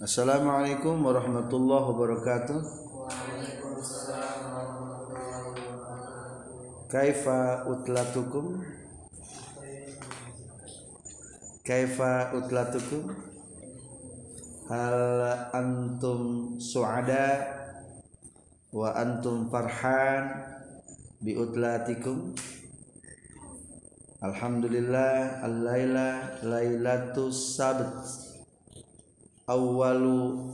Assalamualaikum warahmatullahi wabarakatuh. Kaifa utlatukum? Kaifa utlatukum? Hal antum suada wa antum farhan bi utlatikum? Alhamdulillah al-laila lailatus sabt awwalu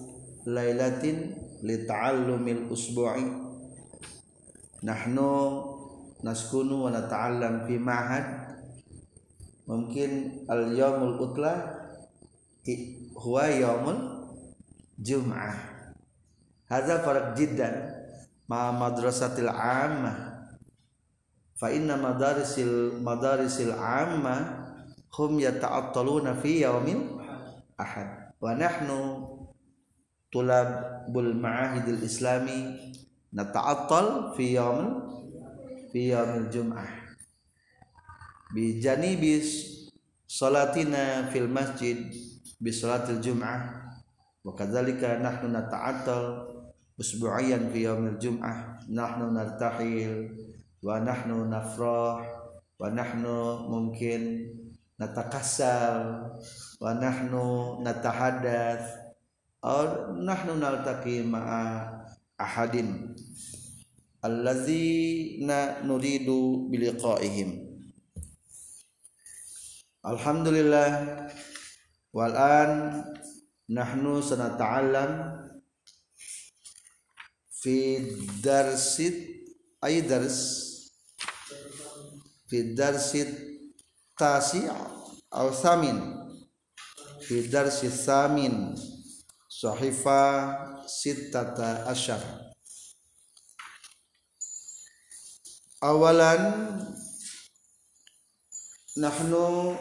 lailatin li ta'allumil usbu'i. Nahnu naskunu wa nata'allam fi ma'had. Mungkin al yaumul utla huwa yaumul jum'ah. Hadza farq jiddan ma madrasatil ammah. Fa inna madarisil madarisil ammah hum yata'attaluna fi yaumil ahad wa nahnu tulabul ma'ahidil islami nata'attal fi yaumil fi yaumil jum'ah. Bi janibi salatina fil masjid bi salatil jum'ah. Wa kadzalika nahnu nata'attal usbu'iyan fi yaumil jum'ah. Nahnu nartahil wa nahnu nafrah wa nahnu mungkin natakassal wa nahnu natahadath aw nahnu naltaqi ma'a ahadin. Allazina nuridu biliqaihim. Alhamdulillah wal an nahnu sanata'allam fi darsit ay dars fi darsit tasi' aw samin fi darsi samin sahifa sittata asyar. Awalan nahnu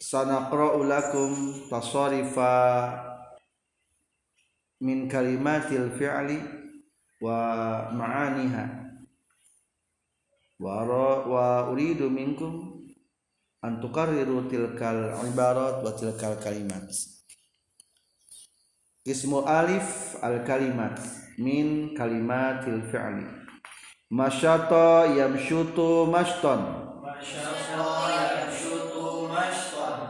sanaqra'u lakum tasarifa min kalimatil fi'li wa ma'aniha. Wa wa uridu minkum antukarriru tilkal ibarat wa tilkal kalimat. Ismu alif al kalimat min kalimatil fi'li. Masyata yamshutu mashton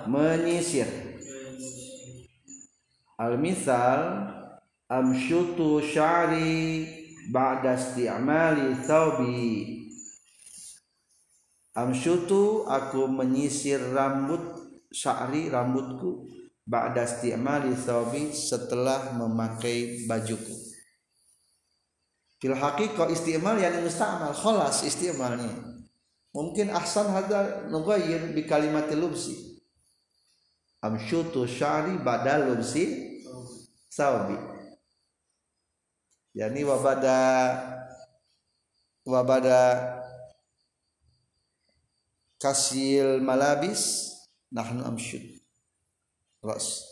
menyisir. Al misal amshutu syari ba'da isti'mali thawbi amsyutu aku menyisir rambut sya'ri rambutku ba'da isti'mali thawbi setelah memakai bajuku. Fil haqiqah isti'mal yani musta'mal khalas isti'malnya. Mungkin ahsan hadza nughayyir bi kalimatil lubsi. Amsyutu sya'ri ba'da lubsi thawbi. Yani wabada wabada kasil malabis nahnu amsyud. Ras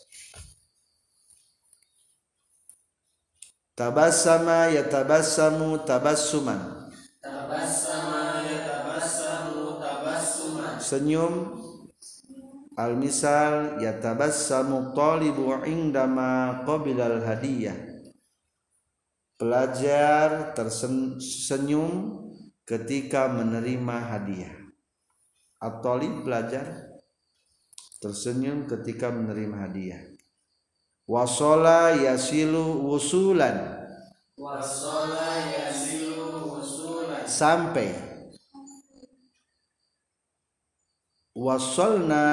tabassama yatabassamu tabassuman. Tabassama yatabassamu tabassuman. Senyum. Al misal yatabassamu talibu indama qabilal hadiyah. Pelajar tersenyum ketika menerima hadiah At-Talib belajar tersenyum ketika menerima hadiah. Wasola yasilu wusulan. Wasola yasilu wusulan. Sampai. Wasolna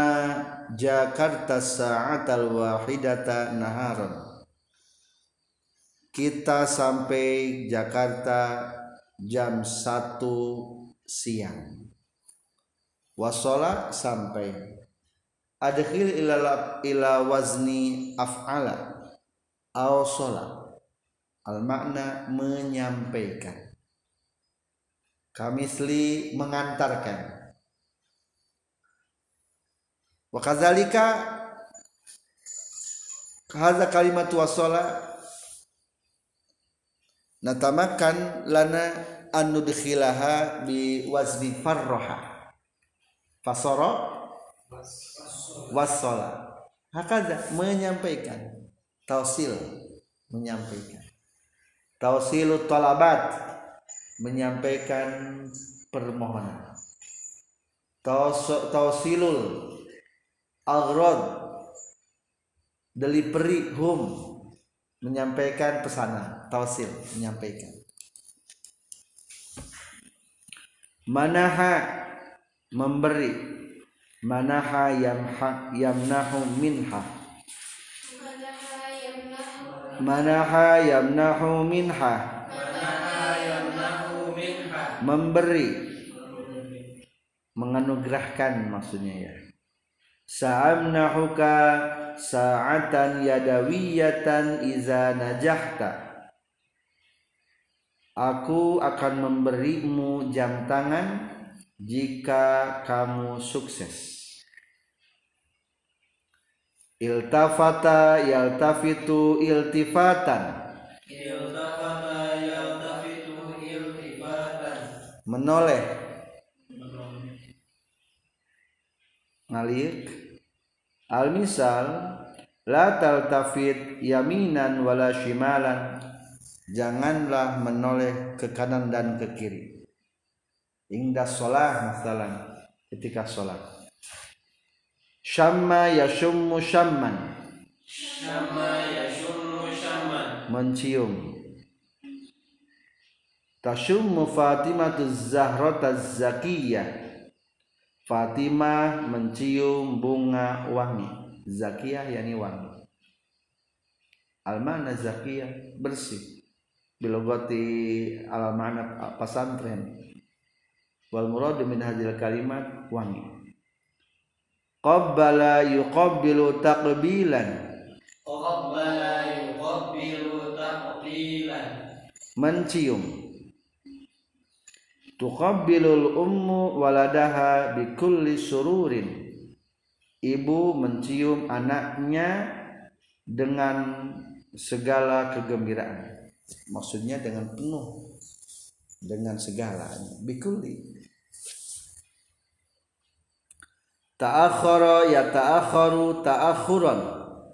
Jakarta sa'atal wahidata naharon. Kita sampai Jakarta jam 1 siang wasola sampai. Adkhil ila ila wazni af'ala. Aw sola al makna menyampaikan. Kamisli mengantarkan. Wa kadzalika hadza kalimat wasala natamakan lana an nudkhilaha bi wazni farraha fasoro wasola hakada menyampaikan. Tausil menyampaikan. Tausilu talabat menyampaikan permohonan. Tausilul aghrad delivery home menyampaikan pesanan. Tausil menyampaikan. Manaha memberi manaha yamha yamnahu minha. Manaha yamnahu minha. Memberi. Menganugerahkan maksudnya ya. Sa'amnahuka sa'atan yadawiyatan iza najahta. Aku akan memberimu jam tangan jika kamu sukses. Iltafata yaltafitu iltifatan. Iltafata yaltafitu iltifatan. Menoleh. Ngalik. Al-misal la taltafit yaminan wala shimalan janganlah menoleh ke kanan dan ke kiri indah sholat masalah. Ketika sholat. Syamma yashummu syamman. Syamma yashummu syamman. Mencium. Tashummu fatimatu zahrata zakiyah. Fatimah mencium bunga wangi. Zakiyah yani wangi. Almana zakiyah bersih. Bilogoti al mana pesantren wal murad min hadil kalimat wangi. Qabbala yuqabbilu taqbilan. Qabbala yuqabbilu taqbilan. Mencium. Tuqabbilul ummu waladaha bikulli sururin. Ibu mencium anaknya dengan segala kegembiraan. Maksudnya dengan penuh dengan segalanya. Bikuli. Ta'akhara ya ta'akharu ta'akhuran.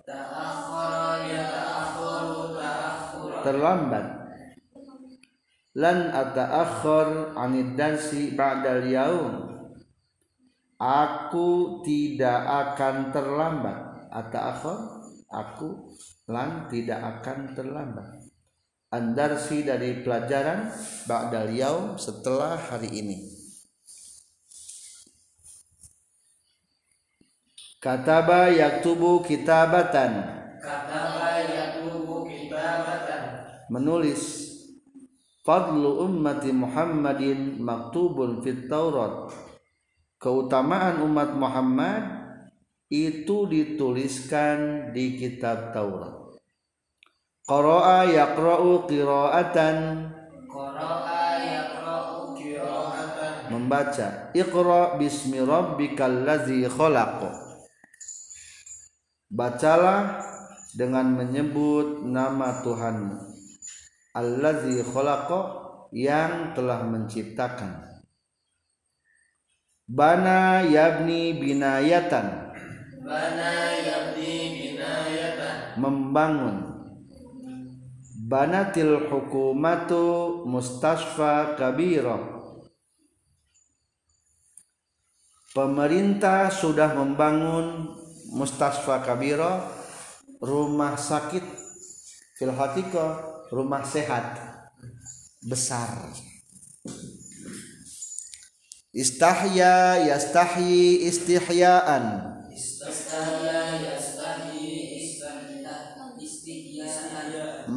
Ta'akhara ya ta'akharu ta'akhuran terlambat. Lan ata'akhir anid darsi ba'dal yaum. Aku tidak akan terlambat. Ata'akhir aku lan tidak akan terlambat andarsi dari pelajaran ba'dal yaum setelah hari ini. Kataba yaktubu kitabatan. Kataba yaktubu kitabatan. Menulis fadlu ummati Muhammadin maktubun fit Taurat. Keutamaan umat Muhammad itu dituliskan di kitab Taurat Qara'a yaqra'u qira'atan. Qara'a yaqra'u qira'atan. Membaca. Iqra bismi rabbikal ladzi khalaq. Bacalah dengan menyebut nama Tuhanmu. Allazi khalaqa yang telah menciptakan. Bana yabni binayatan. Bana yabni binayatan. Membangun banatil hukumatu mustasfa kabira. Pemerintah sudah membangun mustasfa kabira rumah sakit fil rumah sehat besar. Istahya yastahyi istihyaan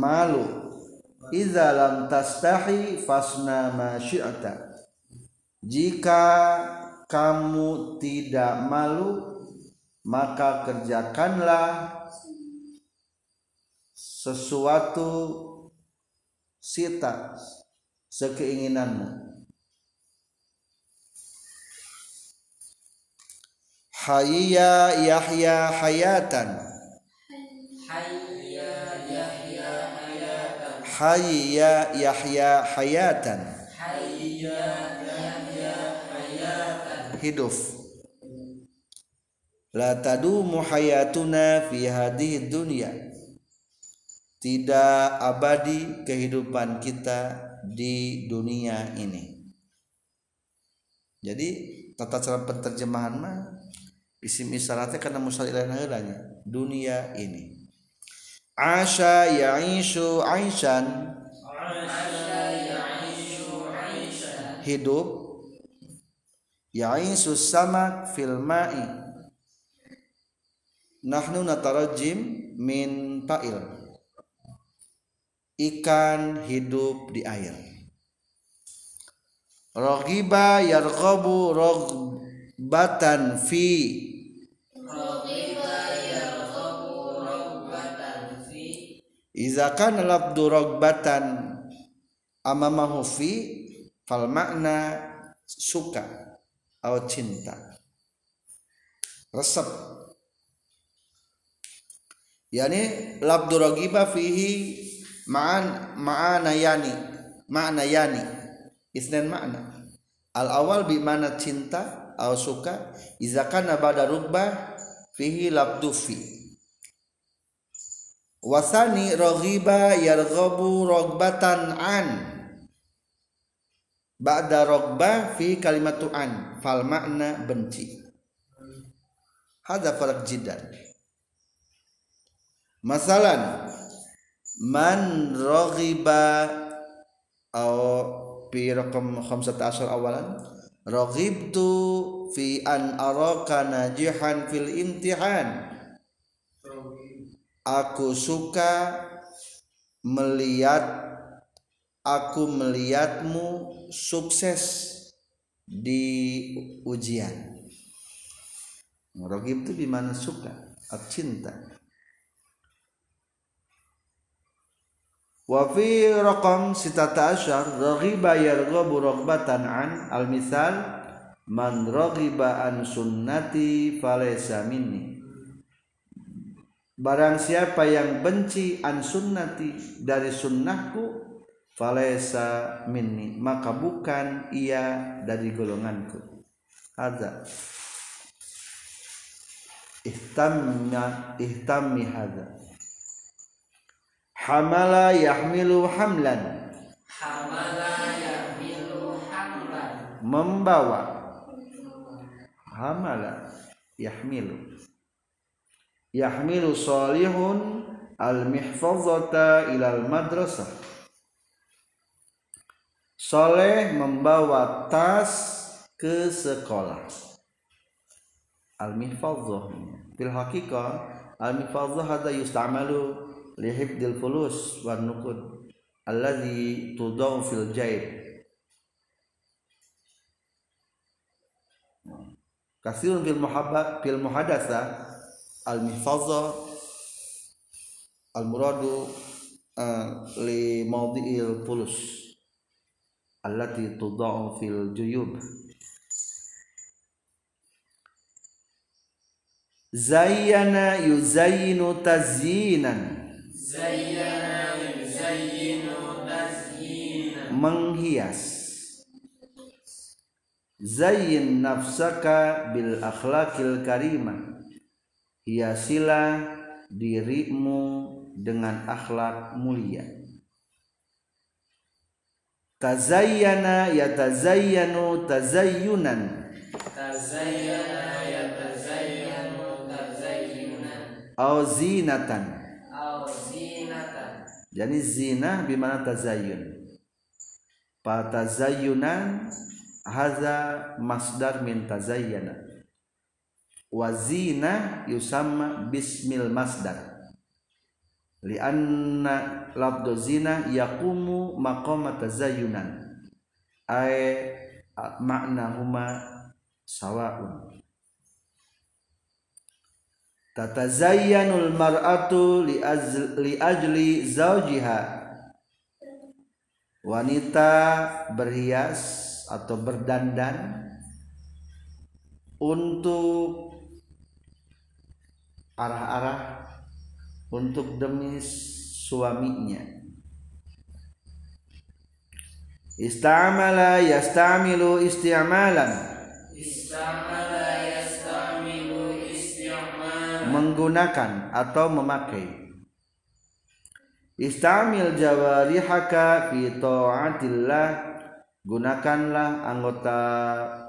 malu. Idza lam tastahi fasna ma syi'ta jika kamu tidak malu maka kerjakanlah sesuatu sita sekeinginanmu. Hayya Yahya hayatan. Hayya yahya hayatan hayya yahya hayatan. Hidup. La tadumu hayatuna fi hadhihi dunya. Tidak abadi kehidupan kita di dunia ini. Jadi tata cara penterjemahan mah isim isyaratnya karena musal ilahan dunia ini Asya ya'ishu aishan. Hidup. Ya'ishu samak fil ma'i. Nahnu natarajim min ta'il. Ikan hidup di air. Raghiba yarghabu raghbatan fi Iza kana labdu ragbatan amamahu fi fal makna suka atau cinta. Resep. Yani labdu ragiba fihi ma'an ma'ana yani ma'na yani. Isnan makna al awal bi mana cinta atau suka iza kana ba'da rubba fihi labdu fi wasani raghiba yarghabu ragbatan an. Ba'da ragba fi kalimatu an. Fal makna benci. Hadza farq jiddan. Masalan man raghiba aw fi raqam 15 awalan raghibtu fi an araka najihan fil imtihan aku suka melihat aku melihatmu sukses di ujian. Rogib itu di mana suka? Atau cinta. Wa fi raqam sitata asyar raghiba yarghabu raghbatan an al misal man raghiba an sunnati falaysa minni Barang siapa yang benci an sunnati dari sunnahku falesa minni maka bukan ia dari golonganku. Ada ihtamna ihtami hada. Hamala yahmilu hamlan. Hamala yahmilu hamlan. Membawa. Hamala yahmilu yahmilu salihun al mihfazata ilal madrasah Soleh membawa tas ke sekolah. Al mihfazah fil haqiqah al mihfazah hada yustamalu li hifdil fulus wan nuqud alladhi tudau fil jaib. Kasirun fil muhabbat fil muhadasa al mihfaza al muradu uh, li mawdi'il fulus allati tudau fil juyub. Zayyana yuzayyinu tazyinan. Zayyana yuzayyinu tazyinan. Menghias. Zayyin nafsaka bil akhlaqil karimah hiasilah dirimu dengan akhlak mulia. Tazayyana yatazayyanu tazayyunan. Tazayyana yatazayyanu tazayyunan. Au zinatan. Au zinatan. Jadi zina bimana tazayyun? Tazayyunan haza masdar min tazayyana wazina yusamma bismil masdar. Lianna lafdhu zina yaqumu maqama tazayyunan ay huma sawaun. Tatazayyanul mar'atu li, li ajli zawjiha. Wanita berhias atau berdandan untuk arah-arah untuk demi suaminya. Istamala yastamilu isti'malan istamala yastamilu isti'malan menggunakan atau memakai. Istamil jawarihaka fi taatillah. Gunakanlah anggota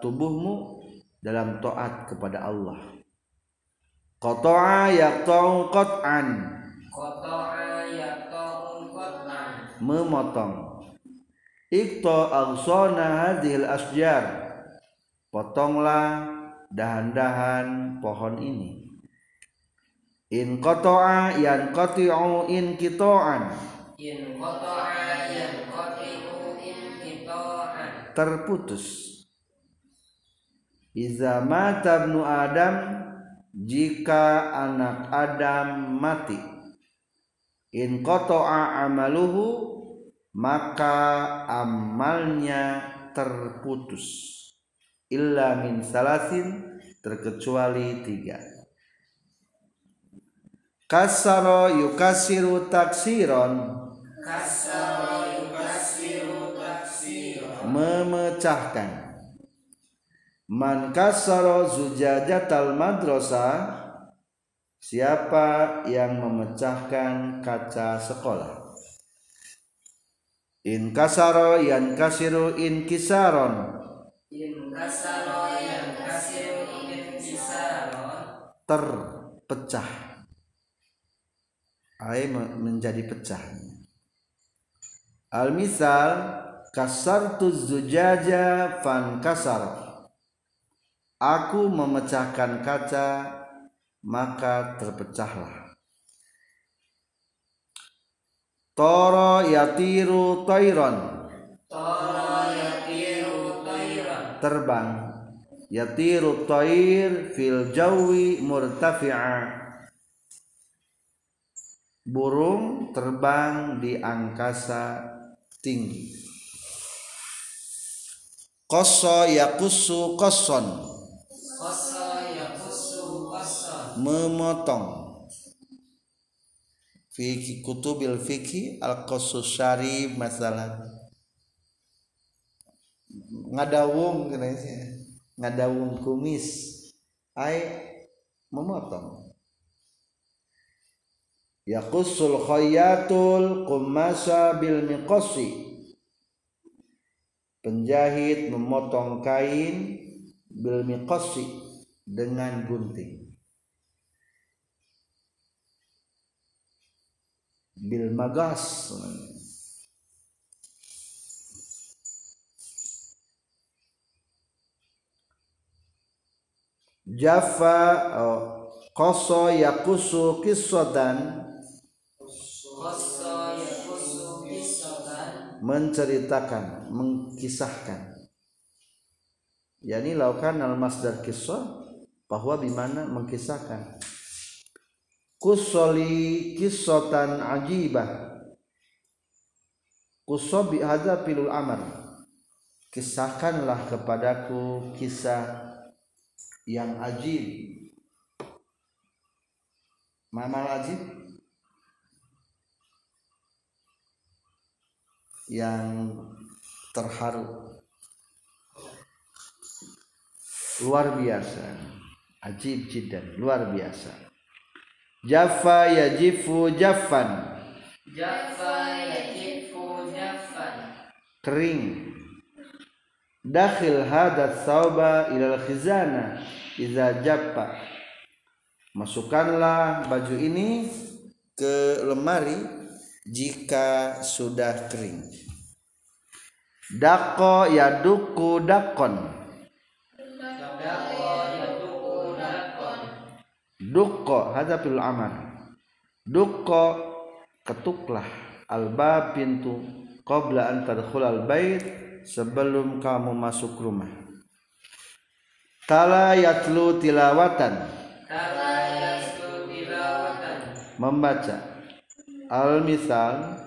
tubuhmu dalam taat kepada Allah qata'a yaqta'u qat'an. Koto'a yaqta'u qat'an. Memotong. Ikta aghsana hadhil asjar. Potonglah dahan-dahan pohon ini. In qata'a yanqati'u in qita'an. In koto'a yanqati'u in qita'an. Terputus. Iza mata ibnu Adam jika anak Adam mati in qata'a amaluhu maka amalnya terputus. Illa min salasin terkecuali tiga. Kasaro yukasiru taksiron. Kasara yukasiru taksiran memecahkan man kasaro zujajatal madrasah siapa yang memecahkan kaca sekolah? In kasaro yan kasiru in kisaron. In kasara yankasiru in kisaron. Terpecah. Ai me- menjadi pecah. Al misal kasartu zujaja fan kasar aku memecahkan kaca maka terpecahlah. Toro yatiru toiron. Tara yatiru tayran terbang. Yatiru toir fil jawi murtafi'a. Burung terbang di angkasa tinggi. Koso yakusu koson memotong. Fiki kutubil fiki al syari masalah. Ngadawung ngadawung kumis. Ai memotong. Yaqusul khayyatul qumasa bil miqasi. Penjahit memotong kain bil miqasi dengan gunting. Bil magas Jaffa oh, koso yakusu menceritakan mengkisahkan yani laukan al masdar kisah bahwa bimana mengkisahkan. Kusoli kisatan ajibah. Kusobi hadza pilul amar kisahkanlah kepadaku kisah yang ajib. Mamal ajib? Yang terharu luar biasa. Ajib jidan luar biasa. Jaffa yajifu jaffan. Jaffa yajifu jaffan. Kering. Dakhil hadat sauba ilal khizana iza jaffa. Masukkanlah baju ini ke lemari jika sudah kering. Dako yaduku dakon Dukko hadapil aman Dukko ketuklah albab pintu qabla an tadkhulal bait sebelum kamu masuk rumah. Tala yatlu tilawatan. Tala tilawatan. Membaca. Al misal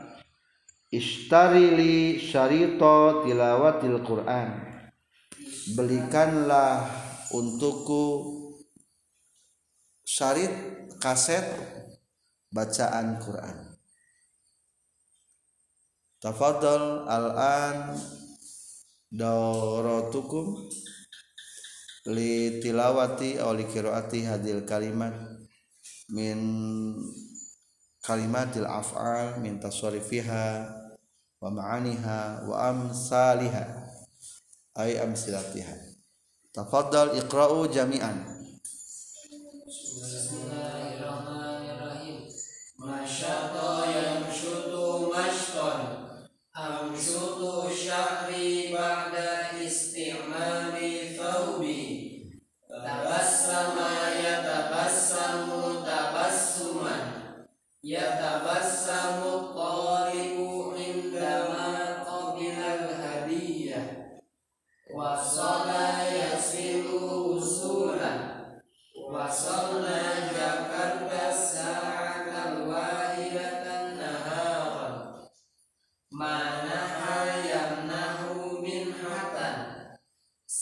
ishtarili syarito tilawatil Quran. Belikanlah untukku syarit kaset bacaan Quran. Tafadhal al-an dawratukum li tilawati aw li qiraati hadil kalimat min kalimatil af'al min tasarifiha wa ma'aniha wa amsaliha ay amsilatiha. Tafadhal iqra'u jami'an. Jesus.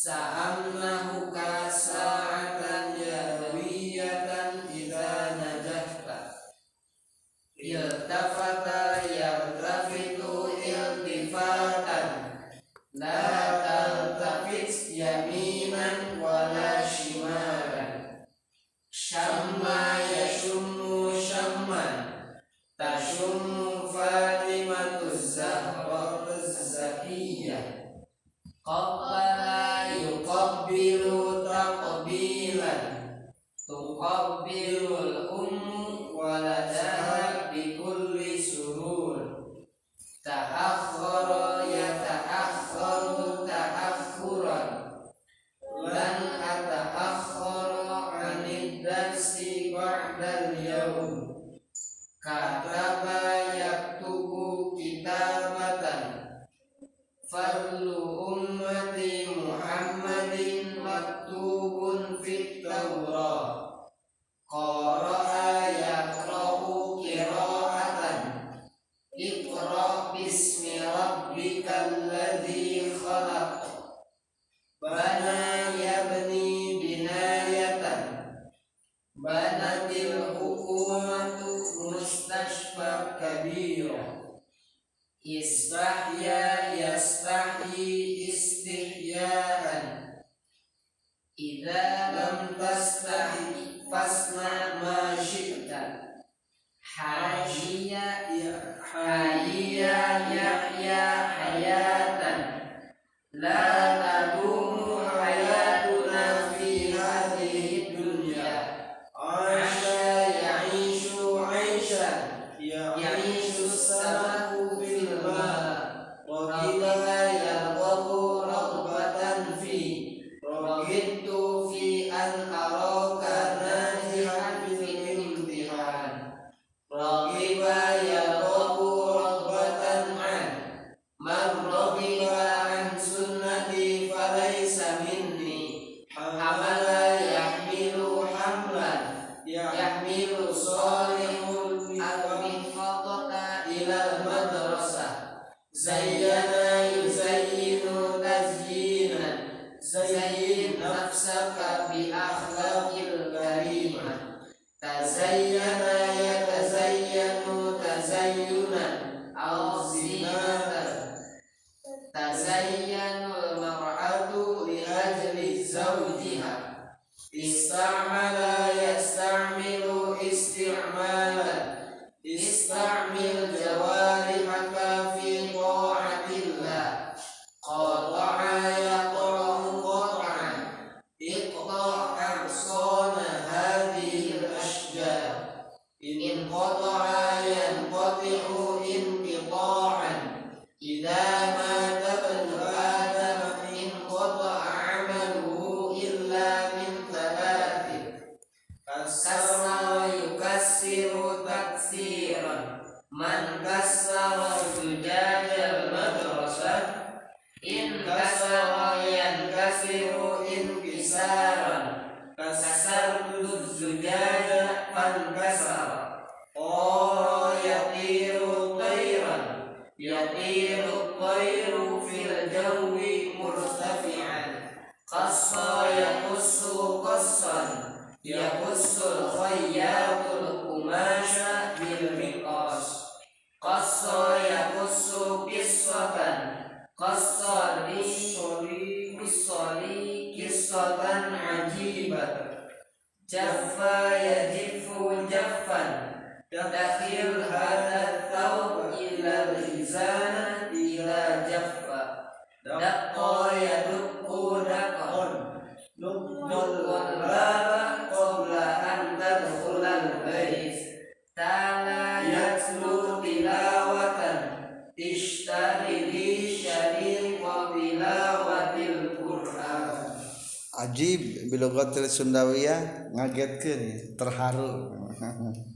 sa كبيرة. استحيا يستحي استحياء. إذا لم تستحي فاصنع ما شئت. حاجيا يحيا حياة. لا zawjiha ista'mala ajib bilogatil Sundawiyah ngagetkeun terharu.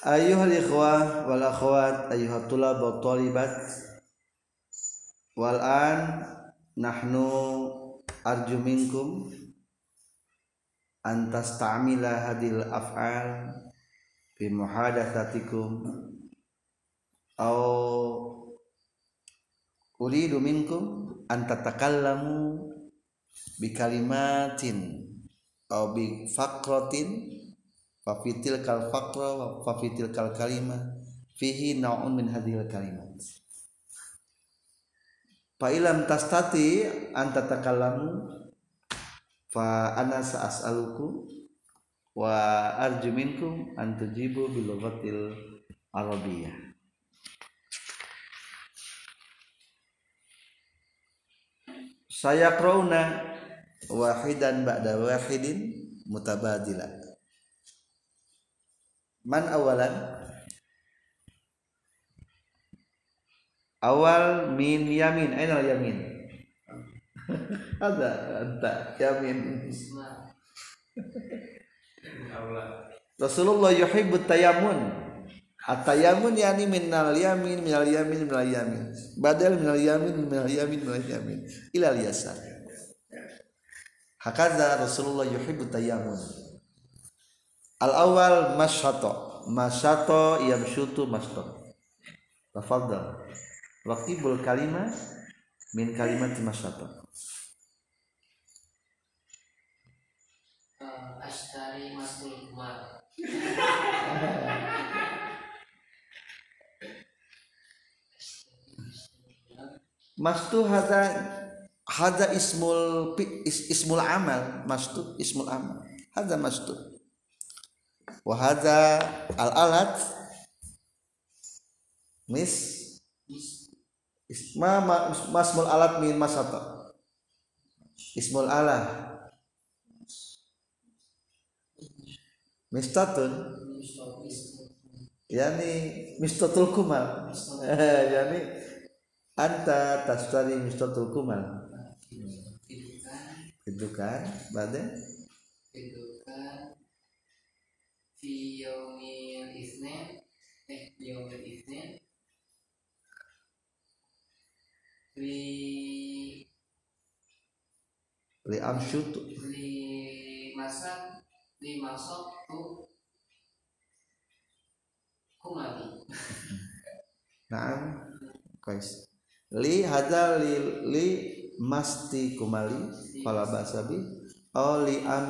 Ayuhal ikhwah wal akhwat ayuhat tulab wa talibat wal an nahnu arju minkum antas ta'mila hadil af'al fi muhadatsatikum. Au uridu minkum an tatakallamu bi kalimatin au bi faqratin fa fitil kal faqra wa kal kalimah fihi naun min hadhil kalimat. Fa ilam tastati an tatakallamu fa ana sa'as'aluku wa arju minkum an tujibu saya krauna wahidan ba'da wahidin mutabadila. Man awalan? Awal min yamin. Aina yamin? Ada anta yamin. Rasulullah yuhibbu tayamun At-tayamun yani minal yamin minal yamin minal yamin. Badal minal yamin minal yamin minal yamin. Ila yasar. Hakaza Rasulullah yuhibbu tayamun Al awal masyato masyato yamsyutu masyato Tafadhal. Waqibul kalimah min kalimat masyato ashtari masul kumar Mastu hada hada ismul is, ismul amal. Mastu ismul amal. Hada mastu. Wa hada al alat. Mis is, ma, ma masmul alat min masata ismul alah mistatun. Yani mistatul kumal. Yani anta tashtari mistatul kumal itu kan badai Kedudukan fi yaumil isnin eh yaumil isnin li li amsyutu li masak li masak tu kumali Naam. Kais. Li hada li li masti kumali fala basabi au li am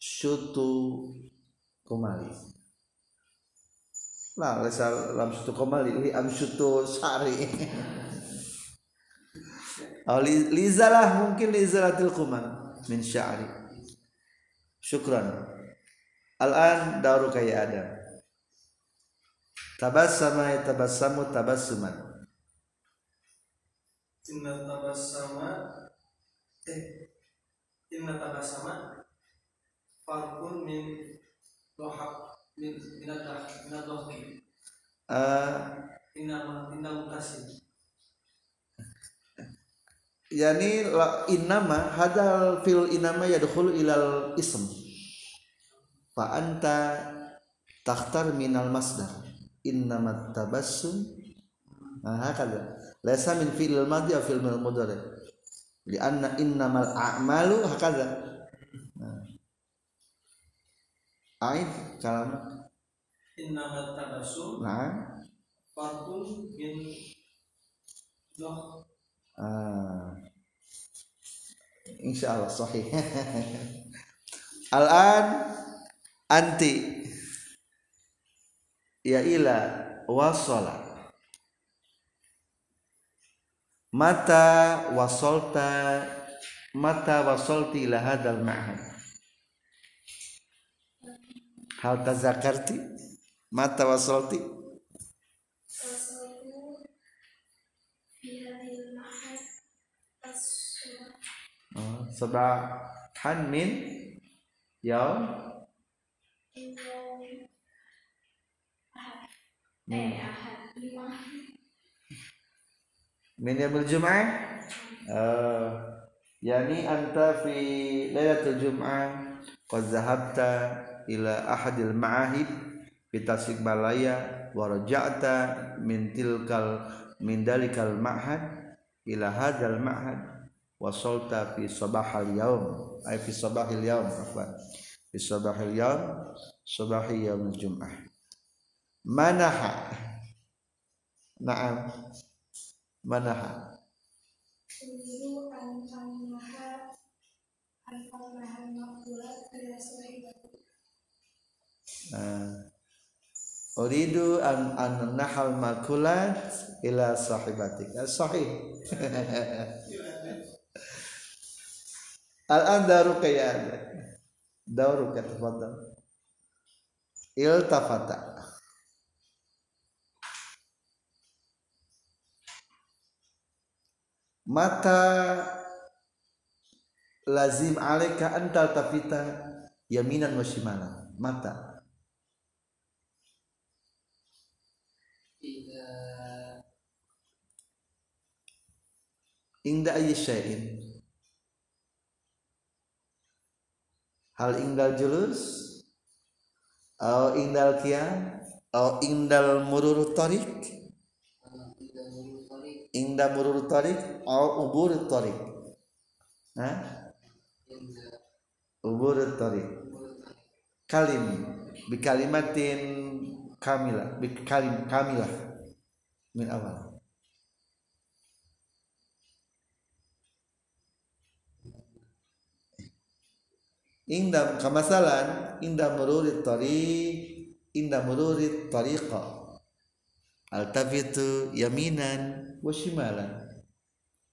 syutu kumali. Lah lesa lam syutu kumali li am syutu sari. au li li zalah mungkin li zalatil kumal min sya'ri. Syukran. Al-an dauru kaya Adam. Tabassama yatabassamu tabassuman. Inna tabassama eh Inna tabassama farqun min dohak min minadah minadohki Eh, inna inna mutasim yani innama hadal fil inama yadkhulu ilal ism. Fa anta takhtar minal masdar. Innama tabassum nah hakada laysa min fi'il madhi aw fi'il mudhari. Li anna innamal a'malu hakada nah. aid kalam. Inna ma tabassum nah. farqun min Ah. Insya Allah sahih. Al-an anti. Ya ila wasala mata wasolta mata wasolti ila hadal ma'had. Hal tazakarti? Mata wasolti oh, sabahan min yaum? Hmm min, Eh, yaumil jum'ah uh, yani anta fi lailatul jum'ah qad zahabta ila ahadil ma'ahid fi tasikmalaya wa raja'ta min tilkal min dalikal ma'had ila hadzal ma'had wasalta fi sabahal yaum. Ay fi sabahil yaum afwan. Fi sabahil yaum sabahi yaumil jum'ah manaha. Na'am manaha. Nah, Uridu an an nahal makulat ila sahibatik. Ah, Sahih. Al-an daruka ya. Daruka tafadhal. Iltafata. Mata lazim alaika antal tafita yaminan wa shimalan. Mata. Inda ayyi syai'in. Hal indal julus? Au indal qiyam au indal murur merupakan inda murur tariq au ubur tariq. Ha? Tidak ubur tariq. Kalim. Bi kalimatin kamilah bi kalim kamilah. Min awal. Inda kamasalan inda mururit tariq inda mururit tariqa. Altafitu yaminan wa shimalan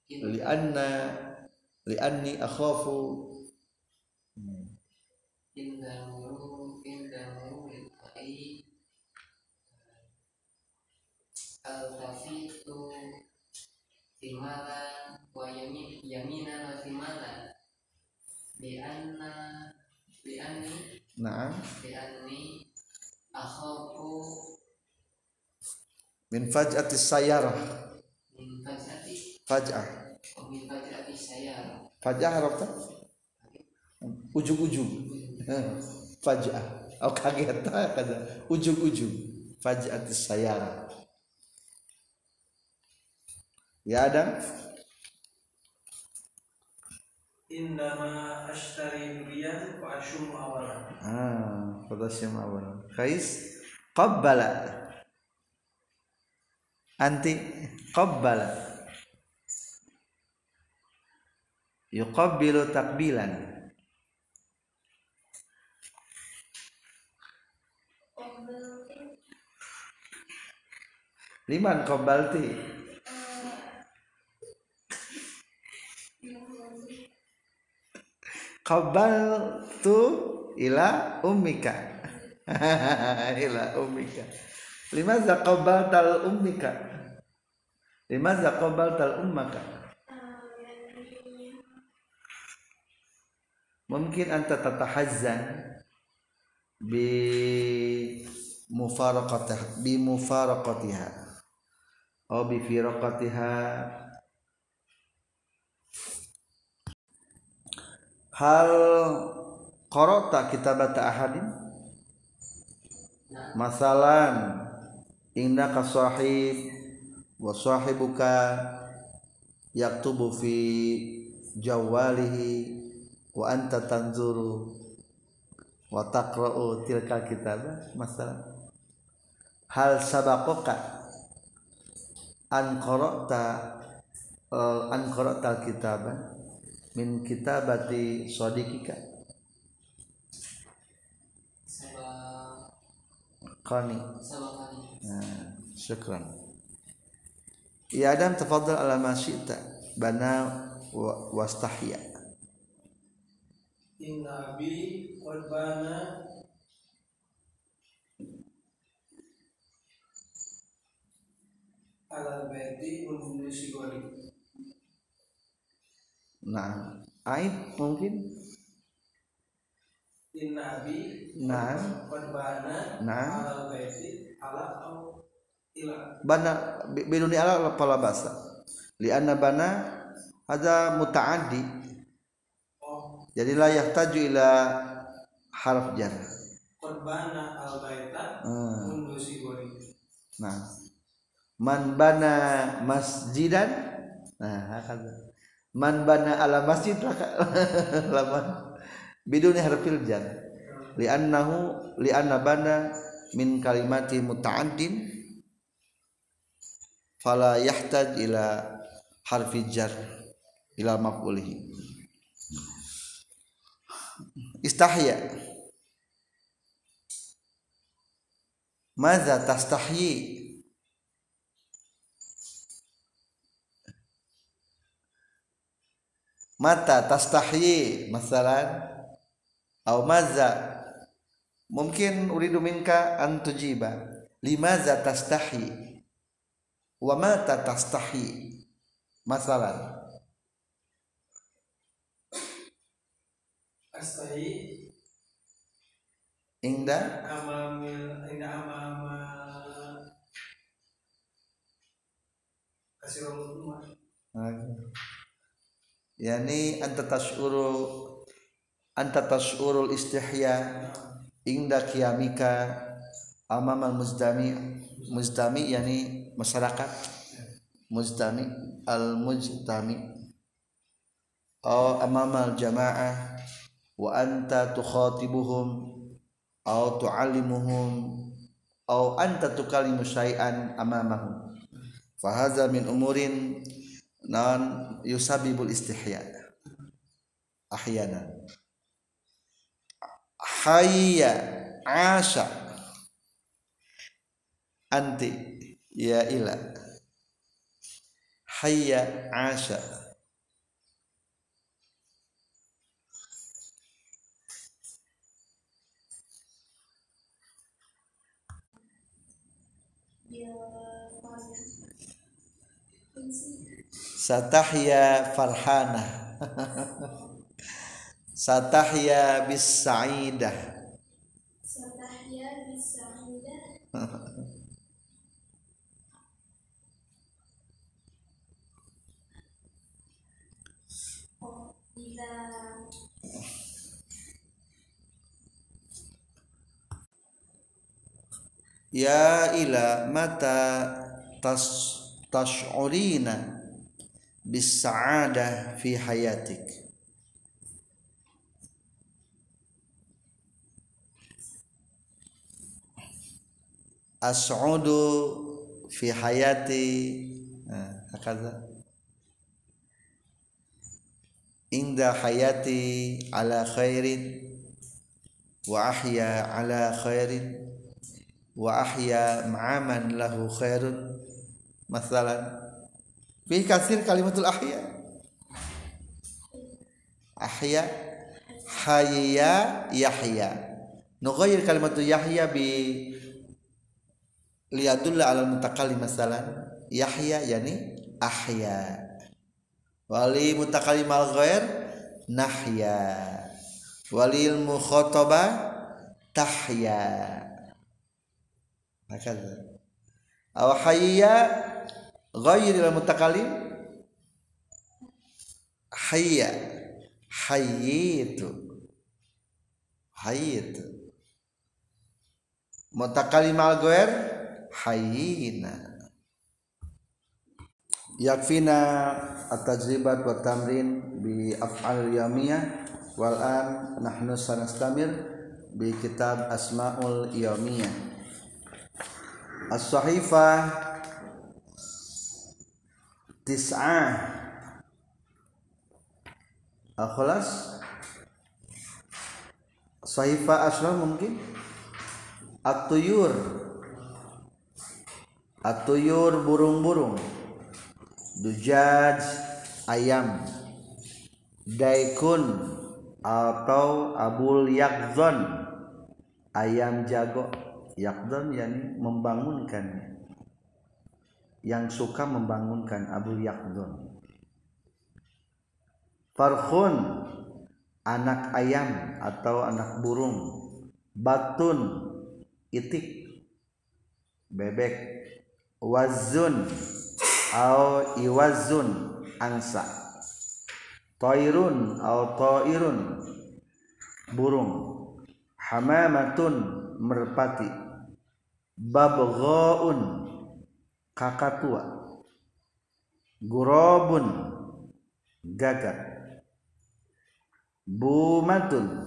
lianna lianni akhafu indah muru indah muru tai al tafitu timalan wa yaminan na'am akhafu min faj'ati sayarah fajati faj'ah wa min fajati sayar faj'ah ujung-ujung. Faj'ah au kaget. Kada ujung-ujung. Faj'ati sayarah ya Adam? Indama ashtari durian wa ashumu awalan. ah pada siapa awal kais? Qabbala. Anti qabbala yuqabbilu takbilan liman qabbalti? Qabbaltu ila ummika. Ila ummika. Limaza qabbaltal ummika limaza qabbaltal ummaka? Mungkin anta tatahazzan bi mufaraqatiha bi mufaraqatiha. Atau bi firaqatiha. Hal qara'ta kitabata ahadin? Masalan innaka sahib wa sahibuka yaktubu fi jawalihi wa anta tanzuru wa taqra'u tilka kitaba masalan hal sabaqaka an qara'ta uh, an qara'ta kitaba min kitabati sadiqika? Sabak qani. Sabakani nah, syukran ya adam tafadhal ala ma syi'ta bana wa- wastahya Inna abi qad bana ala baiti mundu sigori. nah aib mungkin inna abi Nah. qad bana Nah. ala baiti ala au bana bi- biduni ala pala basa. Lianna bana ada mutaaddi. Jadi la yahtaju ila harf jar. Qad bana al baita Hmm. nah. Man bana masjidan. Nah hakada man bana ala masjid laman biduni harfil jar. Li'annahu li'anna bana min kalimati muta'addin fala yahtaj ila harfi jar ila maf'ulihi. Istahya. Maza tastahyi? Mata tastahyi masalan? Atau maza mungkin uridu minka an tujiba. Limaza tastahyi wa mata tastahyi masalan astahi. Ingda amamil inda amama kasih rumah. Yani anta tashuru anta tashurul istihya ingda qiyamika amama muzdami muzdami yani masyarakat muzdami al mujtami aw amama al jamaah wa anta tukhatibuhum aw tuallimuhum aw anta tukallimu syai'an amamahum fahaza min umurin non yusabibul istihya ahyana hayya asha anti ya ila. Hayya asha. Ya satahya farhana. Satahya bis sa'idah Satahya bisa mudah. ya ila mata tas tash'urina bis sa'adah fi hayatik as'udu fi hayati عند حياتي على خير وأحيا على خير وأحيا مع من له خير. مثلا في كثير كلمة الأحياء. أحيا حيا يحيا. نغير كلمة يحيا ب ليدل على المتقل مثلا يحيا يعني أحيا. wali mutakalimal ghair nahya. Walil khotoba tahya. Maka aw hayya ghairil mutakalim? Hayya. Hayyitu. Hayyitu. Mutakalimal ghair hayyina yakfina at-tajribat wa tamrin bi af'al yamiyah wal an nahnu sanastamir bi kitab asmaul yamiyah as-sahifa tis'ah akhlas. Sahifa asra mungkin? At-tuyur. At-tuyur burung-burung dujaj ayam daikun atau abul yakzon ayam jago. Yakdon yani membangunkan. Yang suka membangunkan Abu Yakdon Farkhun anak ayam atau anak burung. Batun itik. Bebek. Wazun au iwazun angsa. Toirun au toirun burung. Hamamatun merpati. Babghaun kakatua. Gurabun gagak bumatun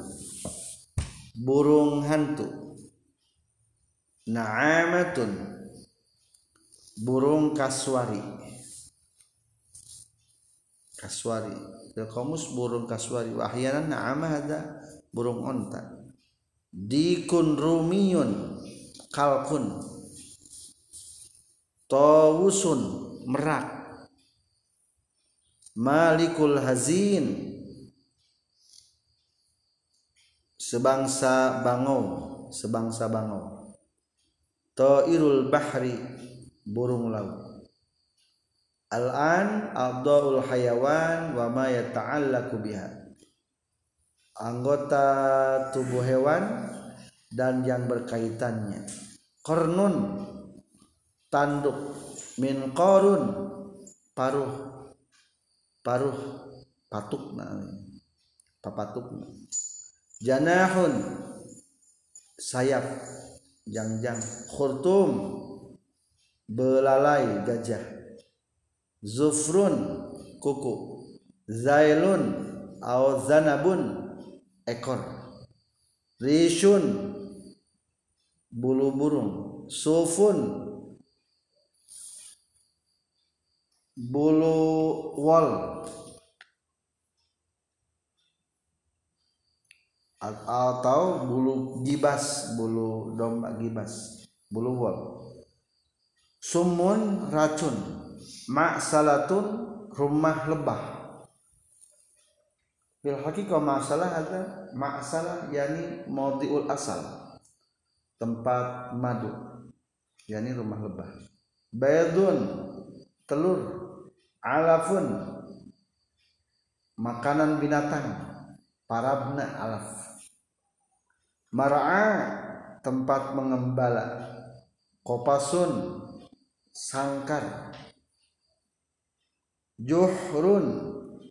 burung hantu. Na'amatun burung kaswari kaswari Fil qamus burung kaswari wa ahyanan na'ama hada burung onta. Dikun rumiyun kalkun. Tawusun merak. Malikul hazin. Sebangsa bangau. Sebangsa bangau. Ta'irul bahri burung laut. Al-an abdaul hayawan wa ma yata'allaku biha. Anggota tubuh hewan dan yang berkaitannya. Kornun tanduk. Min korun paruh. Paruh patuk papatuk janahun sayap. Jangjang khurtum belalai gajah. Zufrun kuku. Zailun au zanabun ekor. Rishun bulu burung. Sufun bulu wol atau bulu gibas bulu domba gibas bulu wol sumun racun. Maksalatun rumah lebah. Bil haqiqah masalah ada masalah yani maudiul asal. Tempat madu yani rumah lebah. Baydun telur alafun makanan binatang parabna alaf. Mar'a tempat mengembala. Kopasun sangkar. Juhrun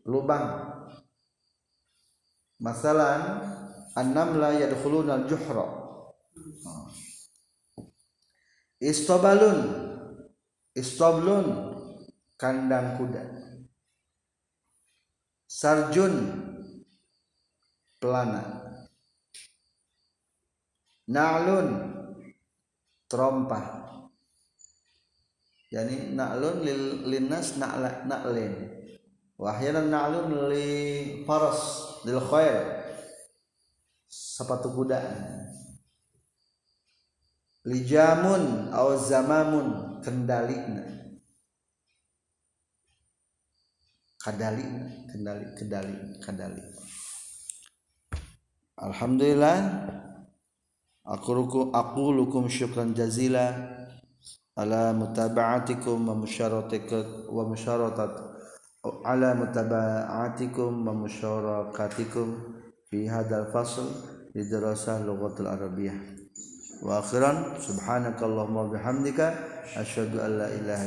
lubang. Masalan annamla yadkhuluna al-juhra. Istabalun istablun kandang kuda. Sarjun. Pelana. Na'lun. Trompah yani na'lun lil linnas na'la na'lin. Wa ahyanan na'lun li faras lil khair. Sepatu kuda. Lijamun au zamamun kendalina. Kadali kendali kendali kadali. Alhamdulillah aku aku lukum syukran jazila ala mutaba'atikum wa musyaratatikum wa musyaratat ala mutaba'atikum wa musyarakatikum fi hadzal fasl li dirasah lughatul arabiyyah wa akhiran subhanakallahumma bihamdika asyhadu an la ilaha